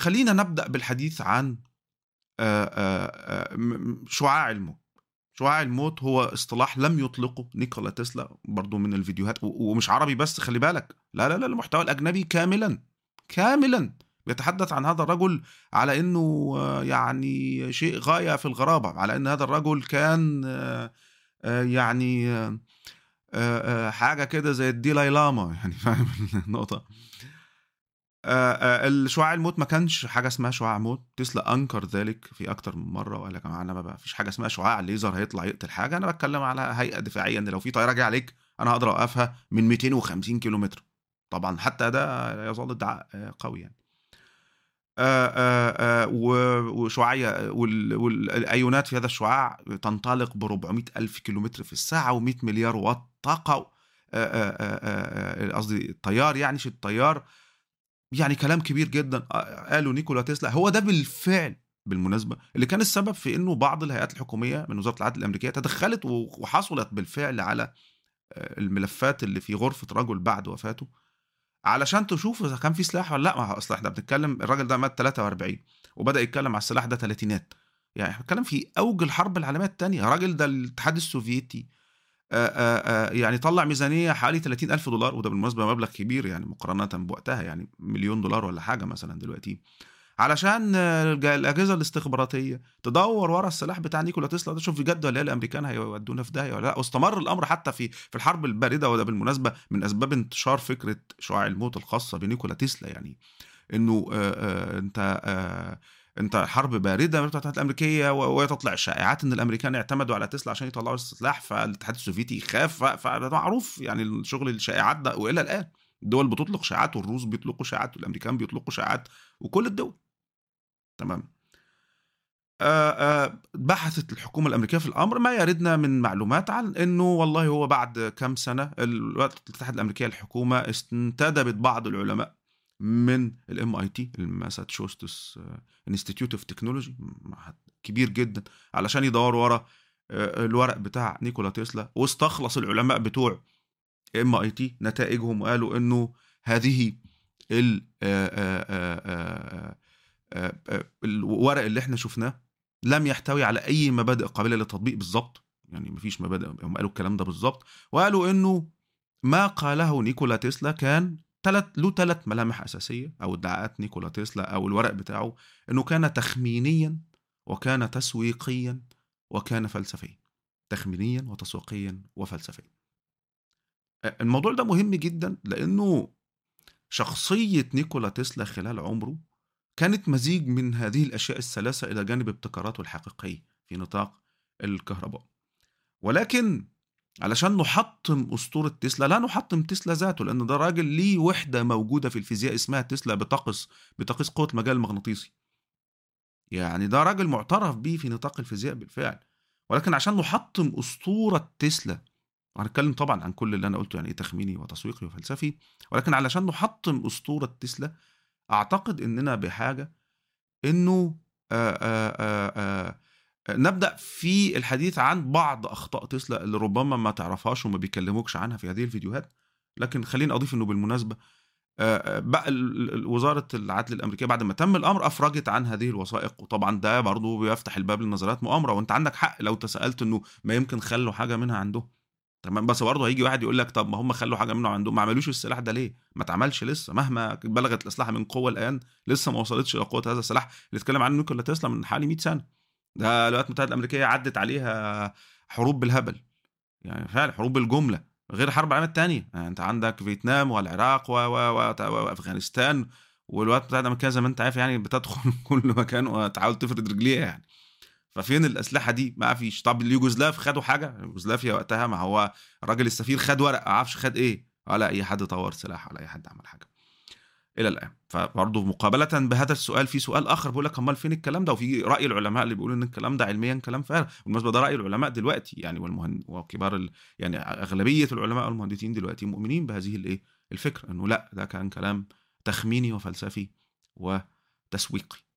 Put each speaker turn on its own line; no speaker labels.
خلينا نبدأ بالحديث عن شعاع الموت شعاع الموت هو اصطلاح لم يطلقه نيكولا تسلا برضو من الفيديوهات ومش عربي بس خلي بالك. لا لا لا المحتوى الأجنبي كاملا كاملا بيتحدث عن هذا الرجل على إنه يعني شيء غاية في الغرابة على إن هذا الرجل كان يعني حاجة كده زي الديلاي لاما يعني فاهم النقطة؟ الشعاع الموت ما كانش حاجة اسمها شعاع موت. تسلا أنكر ذلك في أكتر من مرة وقال يا جماعة أنا ما فيش حاجة اسمها شعاع ليزر هيطلع يقتل حاجة. أنا بتكلم على هيئة دفاعية إن لو في طيارة جاية عليك أنا هقدر أوقفها من 250 كيلو متر طبعا حتى ده يظل ادعاء قوي يعني. وشعاعية والأيونات في هذا الشعاع تنطلق ب 400 ألف كيلومتر في الساعة و100 مليار واط طاقة قصدي الطيار يعني شو الطيار. يعني كلام كبير جدا قالوا نيكولا تسلا. هو ده بالفعل بالمناسبة اللي كان السبب في إنه بعض الهيئات الحكومية من وزارة العدل الأمريكية تدخلت وحصلت بالفعل على الملفات اللي في غرفة رجل بعد وفاته علشان تشوف إذا كان في سلاح ولا لأ. ما أصل إحنا بنتكلم الراجل ده مات 43 وبدأ يتكلم على السلاح ده ثلاثينات يعني إحنا بنتكلم في أوج الحرب العالمية الثانية الراجل ده الاتحاد السوفيتي يعني طلع ميزانية حوالي 30 ألف دولار وده بالمناسبة مبلغ كبير يعني مقارنة بوقتها يعني مليون دولار ولا حاجة مثلا دلوقتي. علشان الأجهزة الاستخباراتية تدور ورا السلاح بتاع نيكولا تسلا ده شوف بجد ولا الأمريكان هيودونا في داهيه ولا لأ. واستمر الأمر حتى في في الحرب الباردة وده بالمناسبة من أسباب انتشار فكرة شعاع الموت الخاصة بنيكولا تسلا يعني. إنه آآ أنت آآ انت حرب بارده بتاعت الأمريكية وتطلع الشائعات إن الأمريكان اعتمدوا على تسلا عشان يطلعوا السلاح فالاتحاد السوفيتي يخاف. فده معروف. يعني شغل الشائعات ده وإلى الآن الدول بتطلق شائعات والروس بيطلقوا شائعات والأمريكان بيطلقوا شائعات وكل الدول. تمام. بحثت الحكومة الأمريكية في الأمر ما يردنا من معلومات عن أنه والله هو بعد كم سنة الاتحاد الأمريكية الحكومة انتدبت بعض العلماء من ال MIT ال Massachusetts Institute of Technology معهد كبير جدا علشان يدوروا ورا الورق بتاع نيكولا تسلا. واستخلص العلماء بتوع ام اي تي نتائجهم وقالوا إنه هذه ال الورق اللي إحنا شفناه لم يحتوي على أي مبادئ قابلة للتطبيق بالظبط يعني مفيش مبادئ هم قالوا الكلام ده بالظبط وقالوا إنه ما قاله نيكولا تسلا كان ثلاث له ثلاث ملامح أساسية أو ادعاءات نيكولا تسلا أو الورق بتاعه إنه كان تخمينيا وكان تسويقيا وكان فلسفيا. تخمينيا وتسويقيا وفلسفيا. الموضوع ده مهم جدا لأنه شخصية نيكولا تسلا خلال عمره كانت مزيج من هذه الأشياء الثلاثه إلى جانب ابتكاراته الحقيقية في نطاق الكهرباء. ولكن علشان نحطم أسطورة تسلا لا نحطم تسلا ذاته لأن ده راجل ليه وحدة موجودة في الفيزياء اسمها تسلا بتقص بتقيس قوه المجال المغناطيسي يعني ده راجل معترف به في نطاق الفيزياء بالفعل. ولكن عشان نحطم أسطورة تسلا وهنتكلم طبعا عن كل اللي أنا قلته يعني إيه تخميني وتسويقي وفلسفي ولكن علشان نحطم أسطورة تسلا أعتقد إننا بحاجة إنه آآ آآ آآ نبدأ في الحديث عن بعض أخطاء تسلا اللي ربما ما تعرفهاش وما بيكلموكش عنها في هذه الفيديوهات. لكن خليني أضيف إنه بالمناسبة بقى وزارة العدل الأمريكية بعد ما تم الأمر أفرجت عن هذه الوثائق. وطبعا ده برضه بيفتح الباب لنظريات مؤامرة. وأنت عندك حق لو تسألت إنه ما يمكن خلوا حاجة منها عندهم تمام؟ بس برضه هيجي واحد يقول لك طب ما هم خلوا حاجة منه عندهم ما عملوش السلاح ده ليه؟ ما اتعملش لسه. مهما بلغت الأسلحة من قوة الآن لسه ما وصلتش إلى قوة هذا السلاح. اللي اتكلم عنه نيكولا تسلا من حوالي 100 سنة. ده الولايات المتحدة الأمريكية عدت عليها حروب بالهبل. يعني فعلا حروب بالجملة غير الحرب العالميه الثانية يعني أنت عندك فيتنام والعراق و... و... وأفغانستان والولايات المتحدة الأمريكية زي ما أنت عارف يعني بتدخل كل مكان وتحاول تفرد رجليها يعني. ففين الأسلحة دي؟ ما فيش. طب اليوغوسلاف خدوا حاجة؟ يوغوسلافيا وقتها ما هو الراجل السفير خد ورق ما أعرفش خد إيه. ولا أي حد طور سلاح ولا أي حد عمل حاجة. إلى الآن. فبرضه مقابلة بهذا السؤال في سؤال آخر بيقول لك أمال فين الكلام ده؟ وفي رأي العلماء اللي بيقولوا إن الكلام ده علميا كلام فارغ. بالمناسبة ده رأي العلماء دلوقتي يعني والمهن وكبار ال... يعني أغلبية العلماء والمهندسين دلوقتي مؤمنين بهذه الايه الفكرة إنه لأ ده كان كلام تخميني وفلسفي وتسويقي.